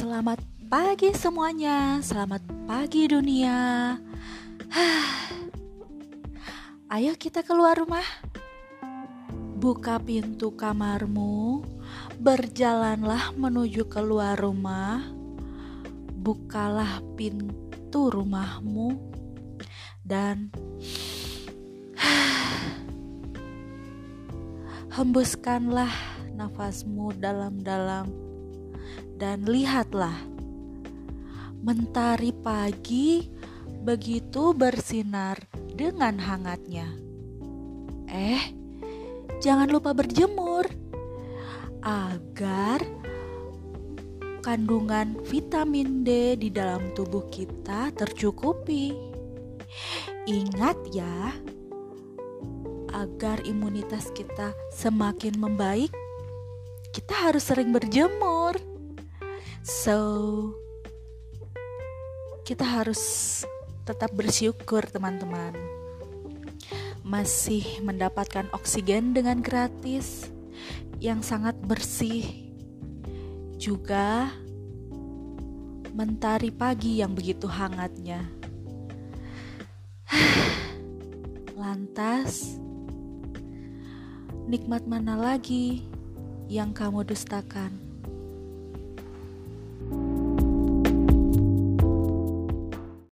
Selamat pagi semuanya, selamat pagi dunia. Ayo kita keluar rumah. Buka pintu kamarmu, berjalanlah menuju keluar rumah. Bukalah pintu rumahmu dan hembuskanlah nafasmu dalam-dalam dan lihatlah, mentari pagi begitu bersinar dengan hangatnya. Eh, jangan lupa berjemur agar kandungan vitamin D di dalam tubuh kita tercukupi. Ingat ya, agar imunitas kita semakin membaik, kita harus sering berjemur. So, kita harus tetap bersyukur, teman-teman. Masih mendapatkan oksigen dengan gratis yang sangat bersih, juga mentari pagi yang begitu hangatnya. Lantas, nikmat mana lagi yang kamu dustakan?